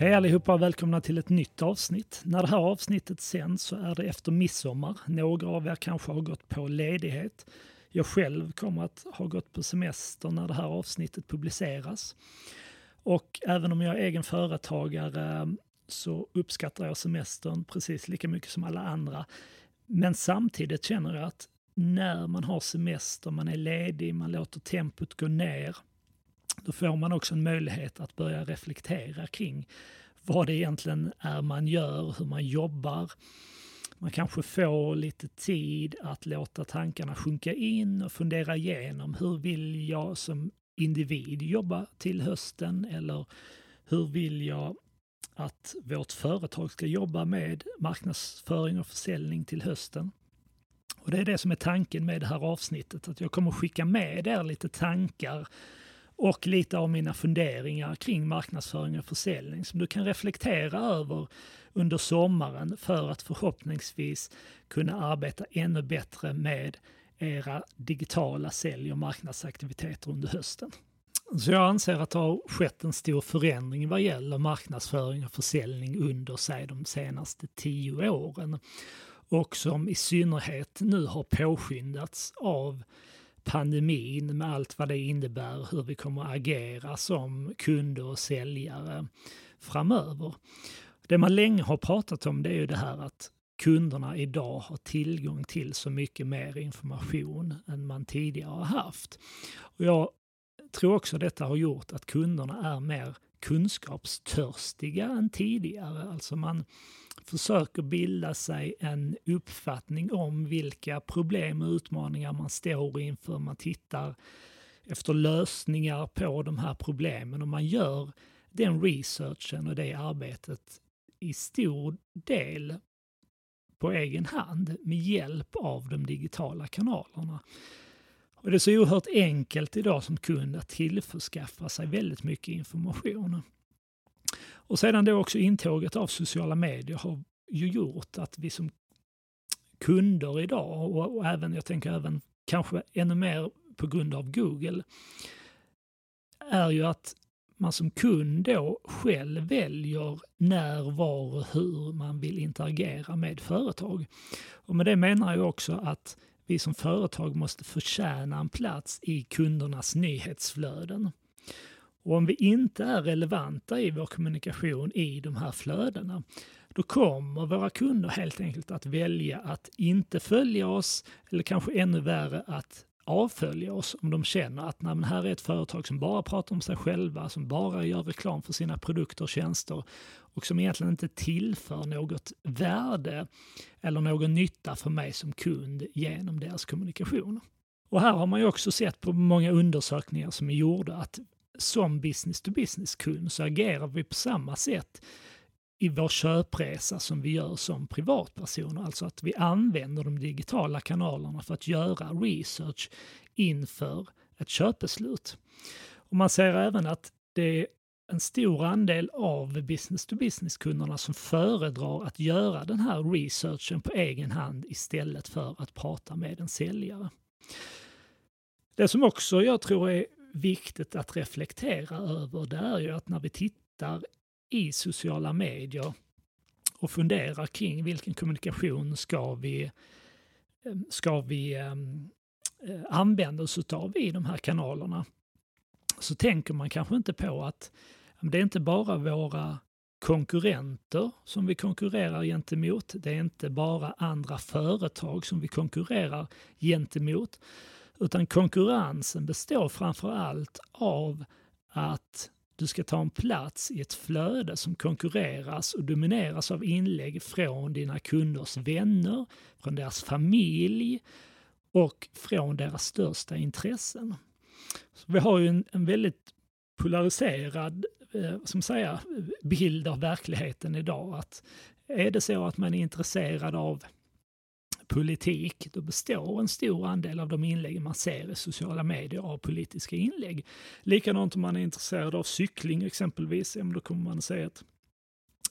Hej allihopa och välkomna till ett nytt avsnitt. När det här avsnittet sänds så är det efter midsommar. Några av er kanske har gått på ledighet. Jag själv kommer att ha gått på semester när det här avsnittet publiceras. Och även om jag är egen företagare så uppskattar jag semestern precis lika mycket som alla andra. Men samtidigt känner jag att när man har semester, man är ledig, man låter tempot gå ner, då får man också en möjlighet att börja reflektera kring vad det egentligen är man gör, hur man jobbar. Man kanske får lite tid att låta tankarna sjunka in och fundera igenom hur vill jag som individ jobba till hösten eller hur vill jag att vårt företag ska jobba med marknadsföring och försäljning till hösten. Och Det är det som är tanken med det här avsnittet, att jag kommer skicka med er lite tankar och lite av mina funderingar kring marknadsföring och försäljning som du kan reflektera över under sommaren för att förhoppningsvis kunna arbeta ännu bättre med era digitala sälj och marknadsaktiviteter under hösten. Så jag anser att det har skett en stor förändring vad gäller marknadsföring och försäljning under sig de senaste tio åren och som i synnerhet nu har påskyndats av pandemin med allt vad det innebär, hur vi kommer att agera som kunder och säljare framöver. Det man länge har pratat om det är ju det här att kunderna idag har tillgång till så mycket mer information än man tidigare har haft. Och jag tror också detta har gjort att kunderna är mer kunskapstörstiga än tidigare. Alltså man försöker bilda sig en uppfattning om vilka problem och utmaningar man står inför. Man tittar efter lösningar på de här problemen och man gör den researchen och det arbetet i stor del på egen hand med hjälp av de digitala kanalerna. Och det är så oerhört enkelt idag som kund att tillförskaffa sig väldigt mycket information. Och sedan då också intåget av sociala medier har ju gjort att vi som kunder idag och, och även, jag tänker även kanske ännu mer på grund av Google, är ju att man som kund då själv väljer när, var och hur man vill interagera med företag. Och med det menar jag också att vi som företag måste förtjäna en plats i kundernas nyhetsflöden. Och om vi inte är relevanta i vår kommunikation i de här flödena, då kommer våra kunder helt enkelt att välja att inte följa oss eller kanske ännu värre att avfölja oss om de känner att nej, här är ett företag som bara pratar om sig själva, som bara gör reklam för sina produkter och tjänster och som egentligen inte tillför något värde eller någon nytta för mig som kund genom deras kommunikation. Och här har man ju också sett på många undersökningar som är gjorda att som business to business-kund så agerar vi på samma sätt i vår köpresa som vi gör som privatpersoner. Alltså att vi använder de digitala kanalerna för att göra research inför ett köpbeslut. Och man ser även att det är en stor andel av business-to-business-kunderna som föredrar att göra den här researchen på egen hand istället för att prata med en säljare. Det som också jag tror är viktigt att reflektera över det är ju att när vi tittar i sociala medier och funderar kring vilken kommunikation ska vi, ehm, ska vi ehm, eh, använda oss av i de här kanalerna så tänker man kanske inte på att det är inte bara våra konkurrenter som vi konkurrerar gentemot. Det är inte bara andra företag som vi konkurrerar gentemot. Utan konkurrensen består framför allt av att du ska ta en plats i ett flöde som konkurreras och domineras av inlägg från dina kunders vänner, från deras familj och från deras största intressen. Så vi har ju en, en väldigt polariserad eh, som säger, bild av verkligheten idag. Att är det så att man är intresserad av politik, då består en stor andel av de inlägg man ser i sociala medier av politiska inlägg. Likadant om man är intresserad av cykling exempelvis, då kommer man se ett,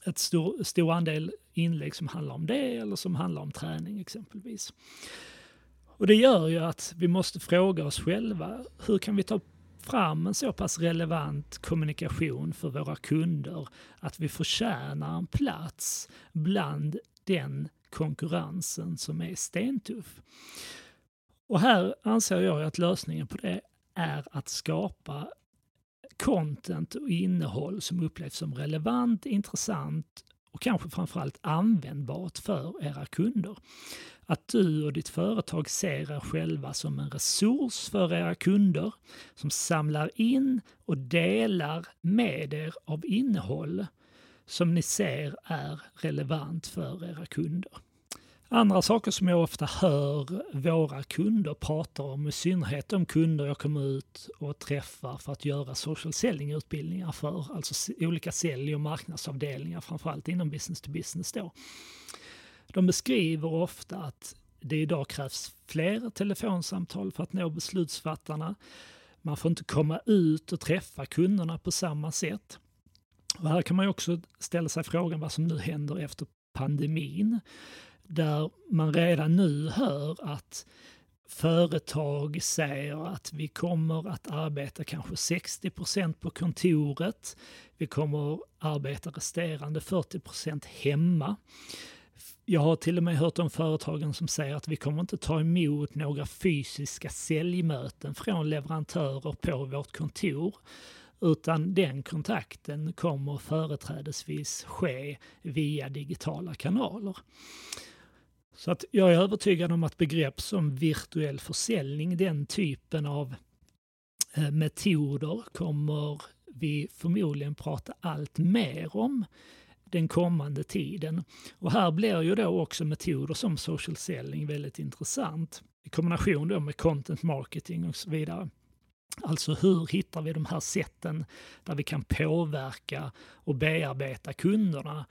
ett stor, stor andel inlägg som handlar om det eller som handlar om träning exempelvis. Och det gör ju att vi måste fråga oss själva, hur kan vi ta fram en så pass relevant kommunikation för våra kunder att vi förtjänar en plats bland den konkurrensen som är stentuff. Och här anser jag att lösningen på det är att skapa content och innehåll som upplevs som relevant, intressant och kanske framförallt användbart för era kunder. Att du och ditt företag ser er själva som en resurs för era kunder som samlar in och delar med er av innehåll som ni ser är relevant för era kunder. Andra saker som jag ofta hör våra kunder prata om, i synnerhet de kunder jag kommer ut och träffar för att göra social selling-utbildningar för, alltså olika sälj och marknadsavdelningar, framförallt inom business to business då. De beskriver ofta att det idag krävs fler telefonsamtal för att nå beslutsfattarna. Man får inte komma ut och träffa kunderna på samma sätt. Och här kan man också ställa sig frågan vad som nu händer efter pandemin där man redan nu hör att företag säger att vi kommer att arbeta kanske 60% på kontoret. Vi kommer att arbeta resterande 40% hemma. Jag har till och med hört om företagen som säger att vi kommer inte ta emot några fysiska säljmöten från leverantörer på vårt kontor utan den kontakten kommer företrädesvis ske via digitala kanaler. Så att jag är övertygad om att begrepp som virtuell försäljning, den typen av eh, metoder kommer vi förmodligen prata allt mer om den kommande tiden. Och här blir ju då också metoder som social selling väldigt intressant i kombination då med content marketing och så vidare. Alltså hur hittar vi de här sätten där vi kan påverka och bearbeta kunderna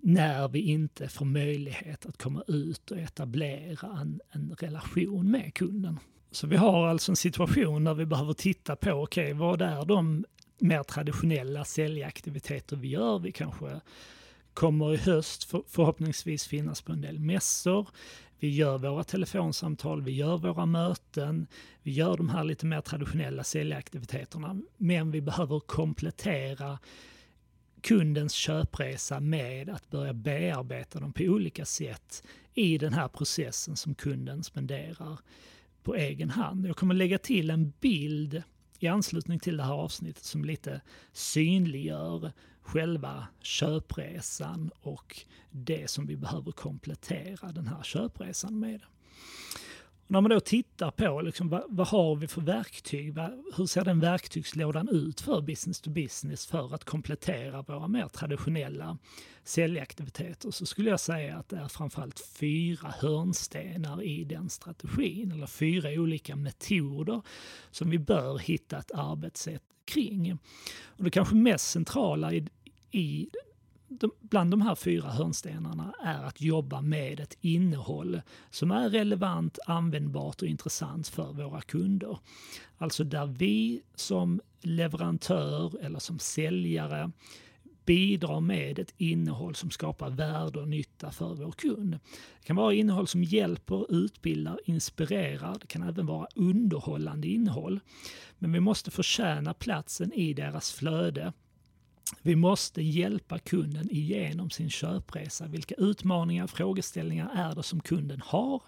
när vi inte får möjlighet att komma ut och etablera en, en relation med kunden. Så vi har alltså en situation där vi behöver titta på, okej, okay, vad är de mer traditionella säljaktiviteter vi gör? Vi kanske kommer i höst för, förhoppningsvis finnas på en del mässor. Vi gör våra telefonsamtal, vi gör våra möten, vi gör de här lite mer traditionella säljaktiviteterna. Men vi behöver komplettera kundens köpresa med att börja bearbeta dem på olika sätt i den här processen som kunden spenderar på egen hand. Jag kommer lägga till en bild i anslutning till det här avsnittet som lite synliggör själva köpresan och det som vi behöver komplettera den här köpresan med. När man då tittar på liksom, vad, vad har vi för verktyg, vad, hur ser den verktygslådan ut för business to business för att komplettera våra mer traditionella säljaktiviteter så skulle jag säga att det är framförallt fyra hörnstenar i den strategin, eller fyra olika metoder som vi bör hitta ett arbetssätt kring. Och det kanske mest centrala i, i de, bland de här fyra hörnstenarna är att jobba med ett innehåll som är relevant, användbart och intressant för våra kunder. Alltså där vi som leverantör eller som säljare bidrar med ett innehåll som skapar värde och nytta för vår kund. Det kan vara innehåll som hjälper, utbildar, inspirerar. Det kan även vara underhållande innehåll. Men vi måste förtjäna platsen i deras flöde vi måste hjälpa kunden igenom sin köpresa. Vilka utmaningar och frågeställningar är det som kunden har?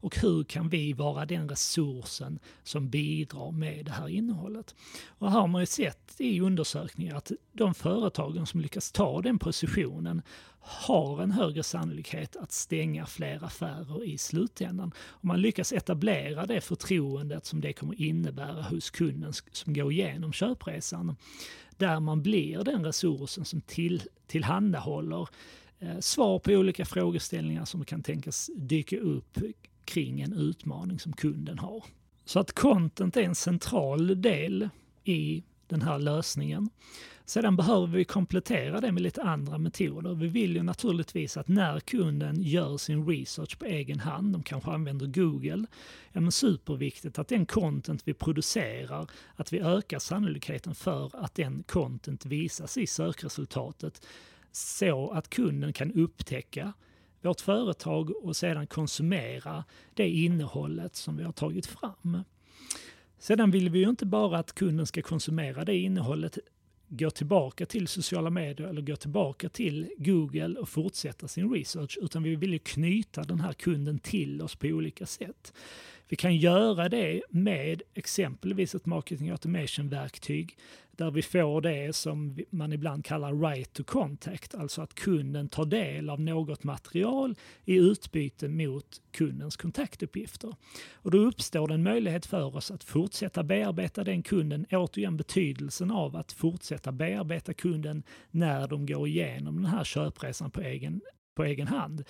Och hur kan vi vara den resursen som bidrar med det här innehållet? Och här har man ju sett i undersökningar att de företagen som lyckas ta den positionen har en högre sannolikhet att stänga fler affärer i slutändan. Om man lyckas etablera det förtroendet som det kommer innebära hos kunden som går igenom köpresan där man blir den resursen som till, tillhandahåller eh, svar på olika frågeställningar som kan tänkas dyka upp kring en utmaning som kunden har. Så att content är en central del i den här lösningen. Sedan behöver vi komplettera det med lite andra metoder. Vi vill ju naturligtvis att när kunden gör sin research på egen hand, de kanske använder Google, ja men superviktigt att den content vi producerar, att vi ökar sannolikheten för att den content visas i sökresultatet så att kunden kan upptäcka vårt företag och sedan konsumera det innehållet som vi har tagit fram. Sedan vill vi ju inte bara att kunden ska konsumera det innehållet, gå tillbaka till sociala medier eller gå tillbaka till Google och fortsätta sin research, utan vi vill ju knyta den här kunden till oss på olika sätt. Vi kan göra det med exempelvis ett marketing automation-verktyg där vi får det som man ibland kallar right to contact, alltså att kunden tar del av något material i utbyte mot kundens kontaktuppgifter. Och då uppstår det en möjlighet för oss att fortsätta bearbeta den kunden, återigen betydelsen av att fortsätta bearbeta kunden när de går igenom den här köpresan på egen, på egen hand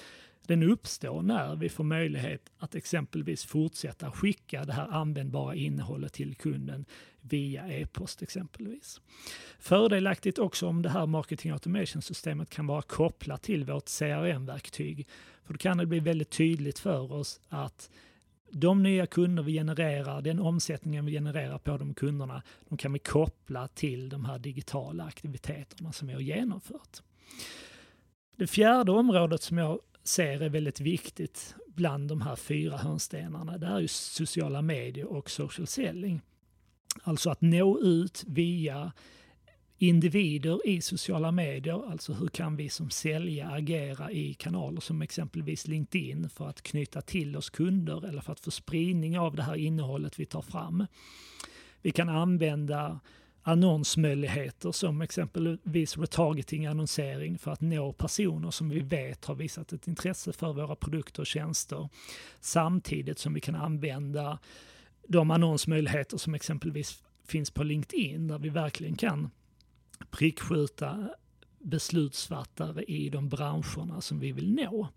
den uppstår när vi får möjlighet att exempelvis fortsätta skicka det här användbara innehållet till kunden via e-post exempelvis. Fördelaktigt också om det här marketing automation-systemet kan vara kopplat till vårt CRM-verktyg. För då kan det bli väldigt tydligt för oss att de nya kunder vi genererar, den omsättningen vi genererar på de kunderna, de kan vi koppla till de här digitala aktiviteterna som vi har genomfört. Det fjärde området som jag ser är väldigt viktigt bland de här fyra hörnstenarna, det är ju sociala medier och social selling. Alltså att nå ut via individer i sociala medier, alltså hur kan vi som säljare agera i kanaler som exempelvis LinkedIn för att knyta till oss kunder eller för att få spridning av det här innehållet vi tar fram. Vi kan använda annonsmöjligheter som exempelvis retargeting-annonsering för att nå personer som vi vet har visat ett intresse för våra produkter och tjänster. Samtidigt som vi kan använda de annonsmöjligheter som exempelvis finns på LinkedIn där vi verkligen kan prickskjuta beslutsfattare i de branscherna som vi vill nå.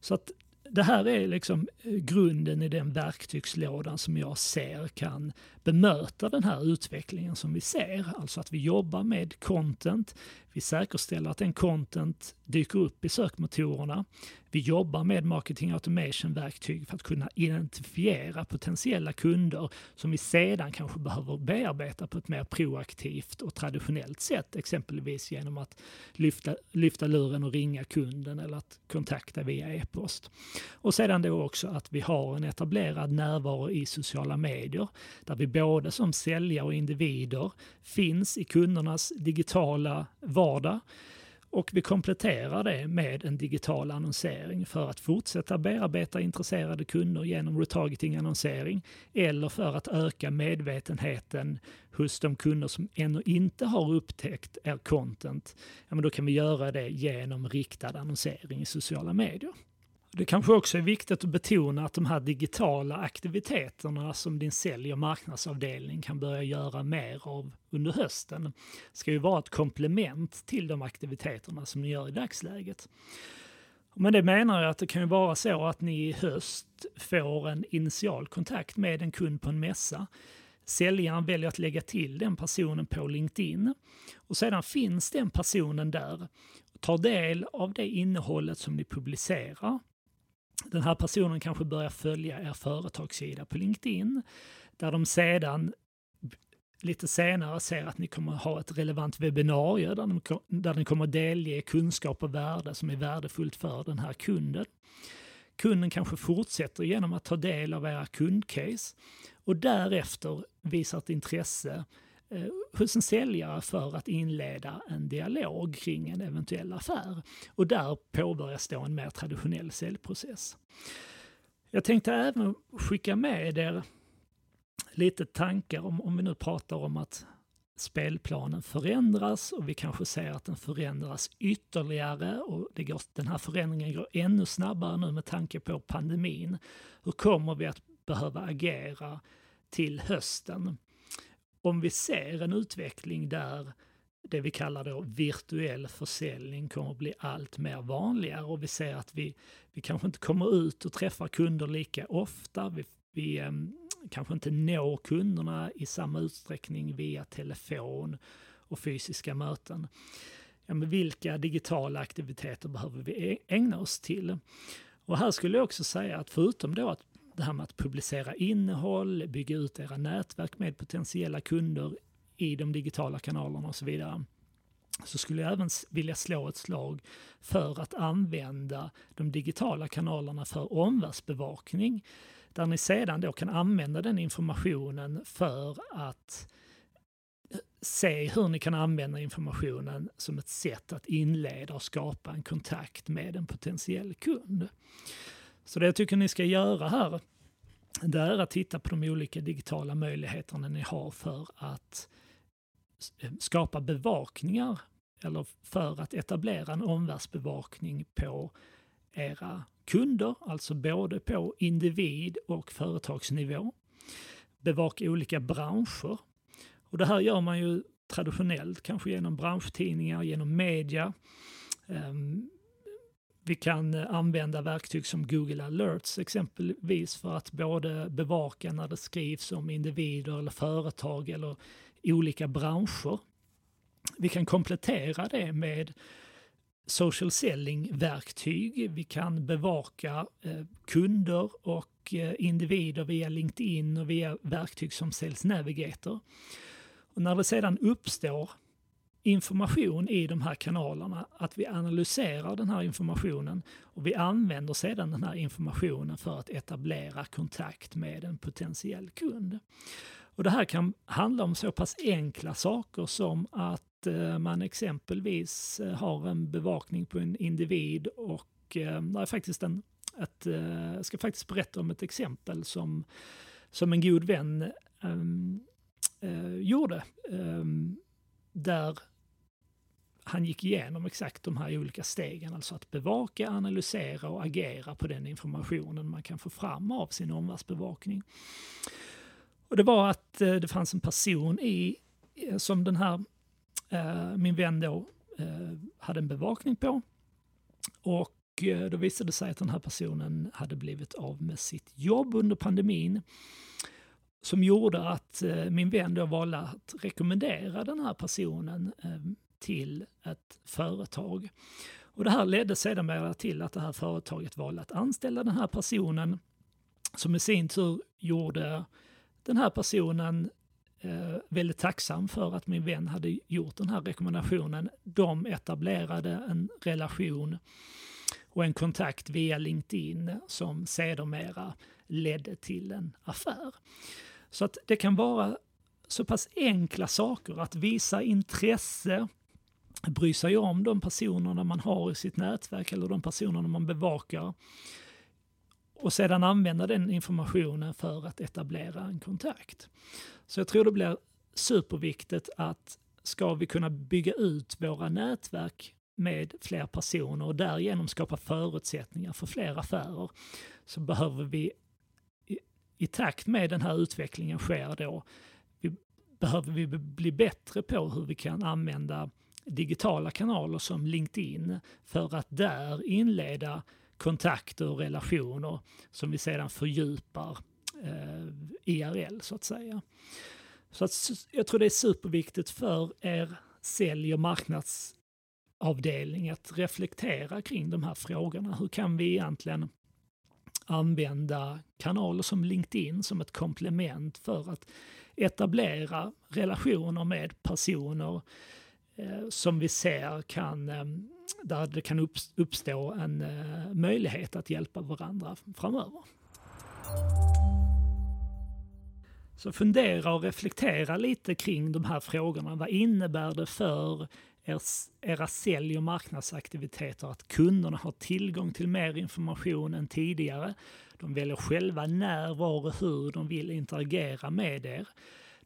Så att det här är liksom eh, grunden i den verktygslådan som jag ser kan bemöta den här utvecklingen som vi ser. Alltså att vi jobbar med content, vi säkerställer att den content dyker upp i sökmotorerna. Vi jobbar med marketing automation-verktyg för att kunna identifiera potentiella kunder som vi sedan kanske behöver bearbeta på ett mer proaktivt och traditionellt sätt, exempelvis genom att lyfta, lyfta luren och ringa kunden eller att kontakta via e-post. Och sedan då också att vi har en etablerad närvaro i sociala medier där vi både som säljare och individer finns i kundernas digitala vardag och vi kompletterar det med en digital annonsering för att fortsätta bearbeta intresserade kunder genom retargeting-annonsering eller för att öka medvetenheten hos de kunder som ännu inte har upptäckt er content. Ja, men då kan vi göra det genom riktad annonsering i sociala medier. Det kanske också är viktigt att betona att de här digitala aktiviteterna som din sälj och marknadsavdelning kan börja göra mer av under hösten ska ju vara ett komplement till de aktiviteterna som ni gör i dagsläget. Men det menar jag att det kan ju vara så att ni i höst får en initial kontakt med en kund på en mässa. Säljaren väljer att lägga till den personen på LinkedIn och sedan finns den personen där och tar del av det innehållet som ni publicerar den här personen kanske börjar följa er företagssida på LinkedIn där de sedan lite senare ser att ni kommer ha ett relevant webbinarie där, de, där ni kommer delge kunskap och värde som är värdefullt för den här kunden. Kunden kanske fortsätter genom att ta del av era kundcase och därefter visar ett intresse Eh, hos en säljare för att inleda en dialog kring en eventuell affär. Och där påbörjas då en mer traditionell säljprocess. Jag tänkte även skicka med er lite tankar om, om vi nu pratar om att spelplanen förändras och vi kanske ser att den förändras ytterligare och det går, den här förändringen går ännu snabbare nu med tanke på pandemin. Hur kommer vi att behöva agera till hösten? Om vi ser en utveckling där det vi kallar då virtuell försäljning kommer att bli allt mer vanligare och vi ser att vi, vi kanske inte kommer ut och träffar kunder lika ofta. Vi, vi eh, kanske inte når kunderna i samma utsträckning via telefon och fysiska möten. Ja, men vilka digitala aktiviteter behöver vi ägna oss till? Och här skulle jag också säga att förutom då att det här med att publicera innehåll, bygga ut era nätverk med potentiella kunder i de digitala kanalerna och så vidare så skulle jag även vilja slå ett slag för att använda de digitala kanalerna för omvärldsbevakning. där ni sedan då kan använda den informationen för att eh, se hur ni kan använda informationen som ett sätt att inleda och skapa en kontakt med en potentiell kund. Så det jag tycker ni ska göra här, det är att titta på de olika digitala möjligheterna ni har för att eh, skapa bevakningar eller för att etablera en omvärldsbevakning på era kunder, alltså både på individ och företagsnivå. Bevaka olika branscher. Och det här gör man ju traditionellt, kanske genom branschtidningar, genom media. Ehm, vi kan eh, använda verktyg som Google alerts exempelvis för att både bevaka när det skrivs om individer eller företag eller olika branscher. Vi kan komplettera det med social selling-verktyg. Vi kan bevaka eh, kunder och eh, individer via LinkedIn och via verktyg som Sales Navigator. Och när det sedan uppstår information i de här kanalerna, att vi analyserar den här informationen och vi använder sedan den här informationen för att etablera kontakt med en potentiell kund. Och det här kan handla om så pass enkla saker som att eh, man exempelvis eh, har en bevakning på en individ och eh, det är faktiskt en, ett, jag ska faktiskt berätta om ett exempel som, som en god vän um, uh, gjorde. Um, där han gick igenom exakt de här olika stegen, alltså att bevaka, analysera och agera på den informationen man kan få fram av sin omvärldsbevakning. Och det var att eh, det fanns en person i, eh, som den här, eh, min vän då, hade en bevakning på. Och då visade det sig att den här personen hade blivit av med sitt jobb under pandemin. Som gjorde att min vän då valde att rekommendera den här personen till ett företag. Och det här ledde sedermera till att det här företaget valde att anställa den här personen som i sin tur gjorde den här personen eh, väldigt tacksam för att min vän hade gjort den här rekommendationen. De etablerade en relation och en kontakt via LinkedIn som sedermera ledde till en affär. Så att det kan vara så pass enkla saker att visa intresse, bry sig om de personerna man har i sitt nätverk eller de personerna man bevakar och sedan använda den informationen för att etablera en kontakt. Så jag tror det blir superviktigt att ska vi kunna bygga ut våra nätverk med fler personer och därigenom skapa förutsättningar för fler affärer så behöver vi i, i takt med den här utvecklingen sker då, vi, behöver vi bli bättre på hur vi kan använda digitala kanaler som LinkedIn för att där inleda kontakter och relationer som vi sedan fördjupar eh, IRL så att säga. Så att, jag tror det är superviktigt för er sälj och marknadsavdelning att reflektera kring de här frågorna. Hur kan vi egentligen använda kanaler som LinkedIn som ett komplement för att etablera relationer med personer eh, Eh, som vi ser kan eh, där det kan uppstå en eh, möjlighet att hjälpa varandra framöver. Så fundera och reflektera lite kring de här frågorna. Vad innebär det för er, era sälj och marknadsaktiviteter att kunderna har tillgång till mer information än tidigare? De väljer själva när, var och hur de vill interagera med er.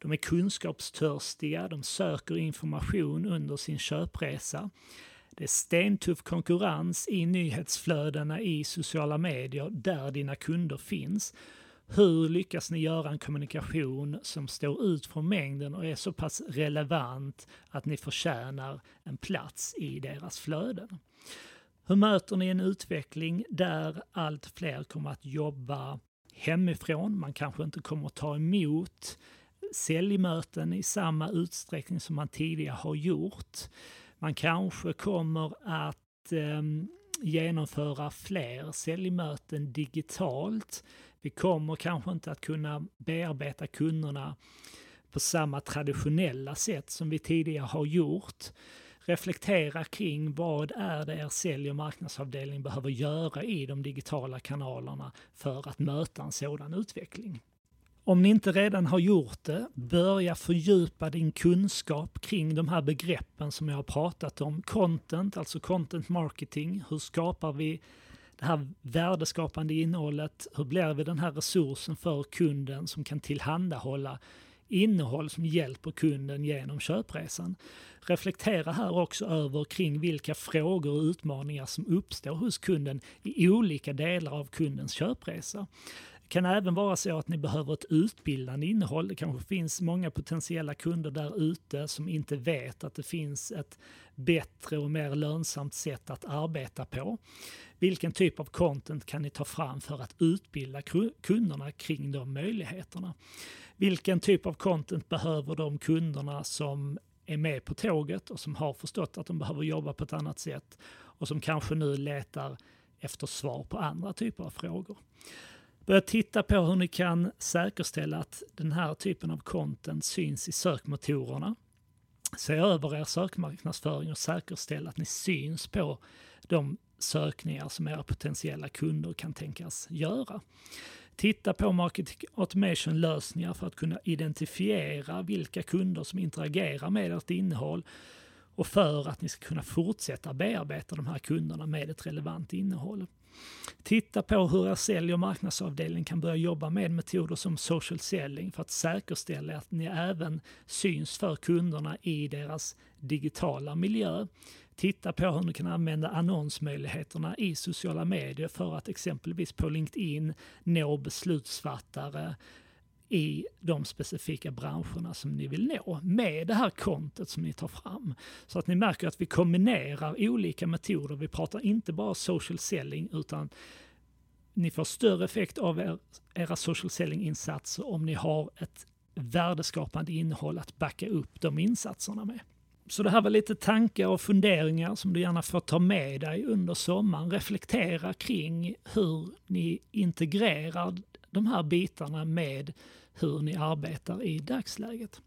De är kunskapstörstiga, de söker information under sin köpresa. Det är stentuff konkurrens i nyhetsflödena i sociala medier där dina kunder finns. Hur lyckas ni göra en kommunikation som står ut från mängden och är så pass relevant att ni förtjänar en plats i deras flöden? Hur möter ni en utveckling där allt fler kommer att jobba hemifrån? Man kanske inte kommer att ta emot säljmöten i samma utsträckning som man tidigare har gjort. Man kanske kommer att eh, genomföra fler säljmöten digitalt. Vi kommer kanske inte att kunna bearbeta kunderna på samma traditionella sätt som vi tidigare har gjort. reflektera kring vad är det er sälj och marknadsavdelning behöver göra i de digitala kanalerna för att möta en sådan utveckling. Om ni inte redan har gjort det, börja fördjupa din kunskap kring de här begreppen som jag har pratat om. Content, alltså content marketing. Hur skapar vi det här värdeskapande innehållet? Hur blir vi den här resursen för kunden som kan tillhandahålla innehåll som hjälper kunden genom köpresan? Reflektera här också över kring vilka frågor och utmaningar som uppstår hos kunden i olika delar av kundens köpresa. Det kan även vara så att ni behöver ett utbildande innehåll. Det kanske finns många potentiella kunder där ute som inte vet att det finns ett bättre och mer lönsamt sätt att arbeta på. Vilken typ av content kan ni ta fram för att utbilda kunderna kring de möjligheterna? Vilken typ av content behöver de kunderna som är med på tåget och som har förstått att de behöver jobba på ett annat sätt och som kanske nu letar efter svar på andra typer av frågor. Börja titta på hur ni kan säkerställa att den här typen av content syns i sökmotorerna. Se över er sökmarknadsföring och säkerställ att ni syns på de sökningar som era potentiella kunder kan tänkas göra. Titta på marketing automation-lösningar för att kunna identifiera vilka kunder som interagerar med ert innehåll och för att ni ska kunna fortsätta bearbeta de här kunderna med ett relevant innehåll. Titta på hur er sälj och marknadsavdelning kan börja jobba med metoder som social selling för att säkerställa att ni även syns för kunderna i deras digitala miljö. Titta på hur ni kan använda annonsmöjligheterna i sociala medier för att exempelvis på LinkedIn nå beslutsfattare i de specifika branscherna som ni vill nå med det här kontot som ni tar fram. Så att ni märker att vi kombinerar olika metoder. Vi pratar inte bara social selling utan ni får större effekt av er, era social selling-insatser om ni har ett värdeskapande innehåll att backa upp de insatserna med. Så det här var lite tankar och funderingar som du gärna får ta med dig under sommaren. Reflektera kring hur ni integrerar de här bitarna med hur ni arbetar i dagsläget.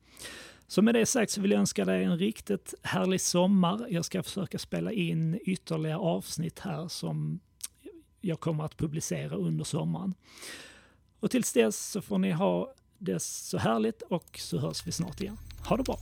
Så med det sagt så vill jag önska dig en riktigt härlig sommar. Jag ska försöka spela in ytterligare avsnitt här som jag kommer att publicera under sommaren. Och tills dess så får ni ha det så härligt och så hörs vi snart igen. Ha det bra!